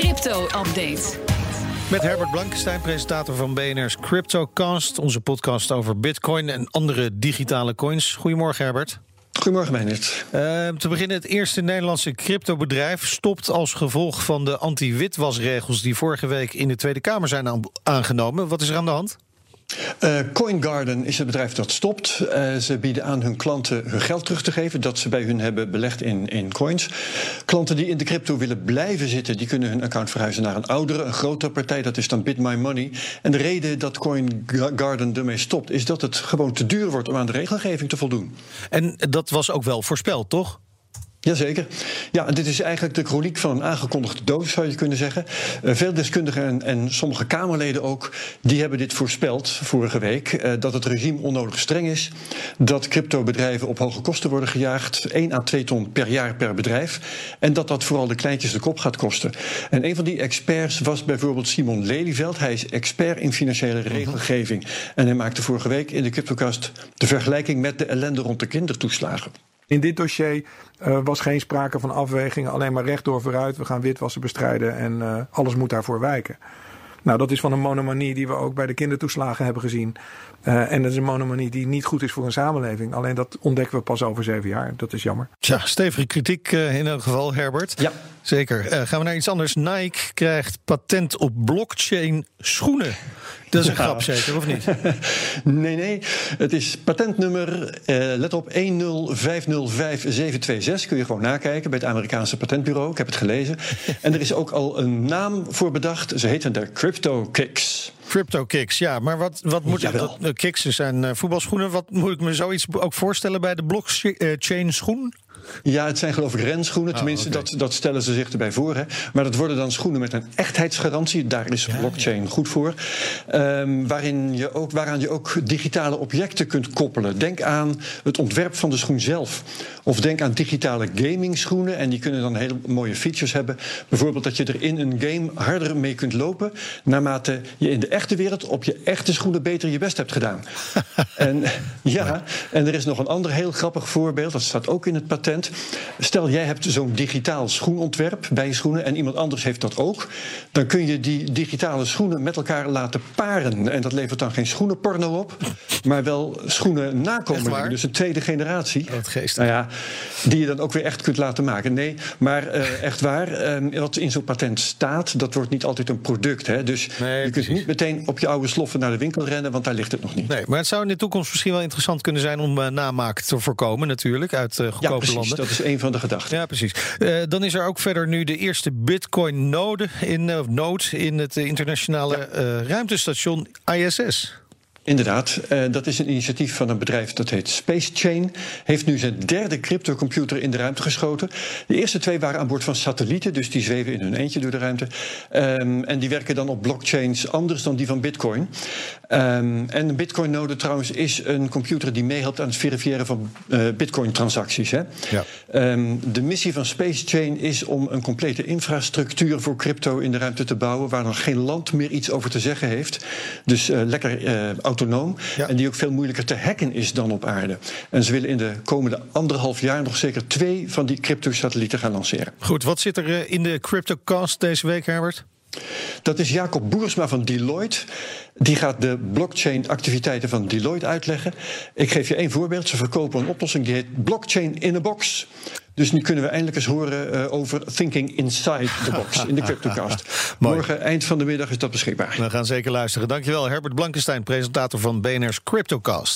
Crypto-update. Met Herbert Blankenstein, presentator van BNR's CryptoCast. Onze podcast over bitcoin en andere digitale coins. Goedemorgen Herbert. Goedemorgen, Meijnert. Uh, te beginnen, het eerste Nederlandse cryptobedrijf stopt als gevolg van de anti-witwasregels die vorige week in de Tweede Kamer zijn aangenomen. Wat is er aan de hand? Uh, CoinGarden is het bedrijf dat stopt. Uh, ze bieden aan hun klanten hun geld terug te geven dat ze bij hun hebben belegd in, in coins. Klanten die in de crypto willen blijven zitten, die kunnen hun account verhuizen naar een oudere, een grotere partij. Dat is dan BitMyMoney. En de reden dat CoinGarden ermee stopt, is dat het gewoon te duur wordt om aan de regelgeving te voldoen. En dat was ook wel voorspeld, toch? Jazeker. Ja, dit is eigenlijk de chroniek van een aangekondigde dood, zou je kunnen zeggen. Uh, veel deskundigen en, en, sommige Kamerleden ook, die hebben dit voorspeld vorige week. Uh, dat het regime onnodig streng is. Dat cryptobedrijven op hoge kosten worden gejaagd. 1 à 2 ton per jaar per bedrijf. En dat dat vooral de kleintjes de kop gaat kosten. En een van die experts was bijvoorbeeld Simon Lelyveld. Hij is expert in financiële mhm. regelgeving. En hij maakte vorige week in de Cryptocast de vergelijking met de ellende rond de kindertoeslagen. In dit dossier uh, was geen sprake van afwegingen, alleen maar rechtdoor vooruit. We gaan witwassen bestrijden en uh, alles moet daarvoor wijken. Nou, dat is van een monomanie die we ook bij de kindertoeslagen hebben gezien. Uh, en dat is een monomanie die niet goed is voor een samenleving. Alleen dat ontdekken we pas over zeven jaar. Dat is jammer. Tja, stevige kritiek uh, in elk geval, Herbert. Ja. Zeker. Uh, gaan we naar iets anders. Nike krijgt patent op blockchain schoenen. Dat is een grap zeker, of niet? nee, nee. Het is patentnummer, let op, 105052726. Kun je gewoon nakijken bij het Amerikaanse patentbureau. Ik heb het gelezen. en er is ook al een naam voor bedacht. Ze heten de Crypto Kicks. Crypto kicks, ja. Maar wat, wat moet ik... Dat, kicks zijn uh, voetbalschoenen. Wat moet ik me zoiets ook voorstellen bij de blockchain schoen? Ja, het zijn geloof ik renschoenen. Oh, Tenminste, dat, dat stellen ze zich erbij voor. Hè. Maar dat worden dan schoenen met een echtheidsgarantie. Daar is blockchain goed voor. Um, waarin je ook, waaraan je ook digitale objecten kunt koppelen. Denk aan het ontwerp van de schoen zelf. Of denk aan digitale gaming schoenen. En die kunnen dan hele mooie features hebben. Bijvoorbeeld dat je er in een game harder mee kunt lopen. Naarmate je in de echte wereld op je echte schoenen beter je best hebt gedaan. en ja, en er is nog een ander heel grappig voorbeeld. Dat staat ook in het patent. Stel, jij hebt zo'n digitaal schoenontwerp bij je schoenen en iemand anders heeft dat ook. Dan kun je die digitale schoenen met elkaar laten paren. En dat levert dan geen schoenenporno op, maar wel schoenen nakomelingen. Dus een tweede generatie. Wat geest. Nou ja, die je dan ook weer echt kunt laten maken. Nee, maar uh, echt waar. Uh, wat in zo'n patent staat, dat wordt niet altijd een product. Hè? Dus nee, je kunt niet meteen op je oude sloffen naar de winkel rennen, want daar ligt het nog niet. Nee, maar het zou in de toekomst misschien wel interessant kunnen zijn om uh, namaak te voorkomen, natuurlijk, uit uh, goedkope ja, landen. Dat is een van de gedachten. Ja, precies. Dan is er ook verder nu de eerste Bitcoin-node in, node in het internationale ja. ruimtestation ISS. Inderdaad, uh, dat is een initiatief van een bedrijf dat heet Space Chain. Heeft nu zijn derde cryptocomputer in de ruimte geschoten. De eerste twee waren aan boord van satellieten, dus die zweven in hun eentje door de ruimte. Um, en die werken dan op blockchains anders dan die van Bitcoin. Um, en een Bitcoin-node trouwens is een computer die meehelpt aan het verifiëren van uh, Bitcoin-transacties. Ja. Um, de missie van Space Chain is om een complete infrastructuur voor crypto in de ruimte te bouwen, waar dan geen land meer iets over te zeggen heeft. Dus uh, lekker autonoom. Ja. En die ook veel moeilijker te hacken is dan op aarde. En ze willen in de komende anderhalf jaar nog zeker twee van die crypto-satellieten gaan lanceren. Goed, wat zit er in de CryptoCast deze week, Herbert? Dat is Jacob Boersma van Deloitte. Die gaat de blockchain-activiteiten van Deloitte uitleggen. Ik geef je één voorbeeld. Ze verkopen een oplossing die heet Blockchain in a Box. Dus nu kunnen we eindelijk eens horen uh, over Thinking Inside the Box in de CryptoCast. Morgen, eind van de middag, is dat beschikbaar. We gaan zeker luisteren. Dankjewel, Herbert Blankenstein, presentator van BNR's CryptoCast.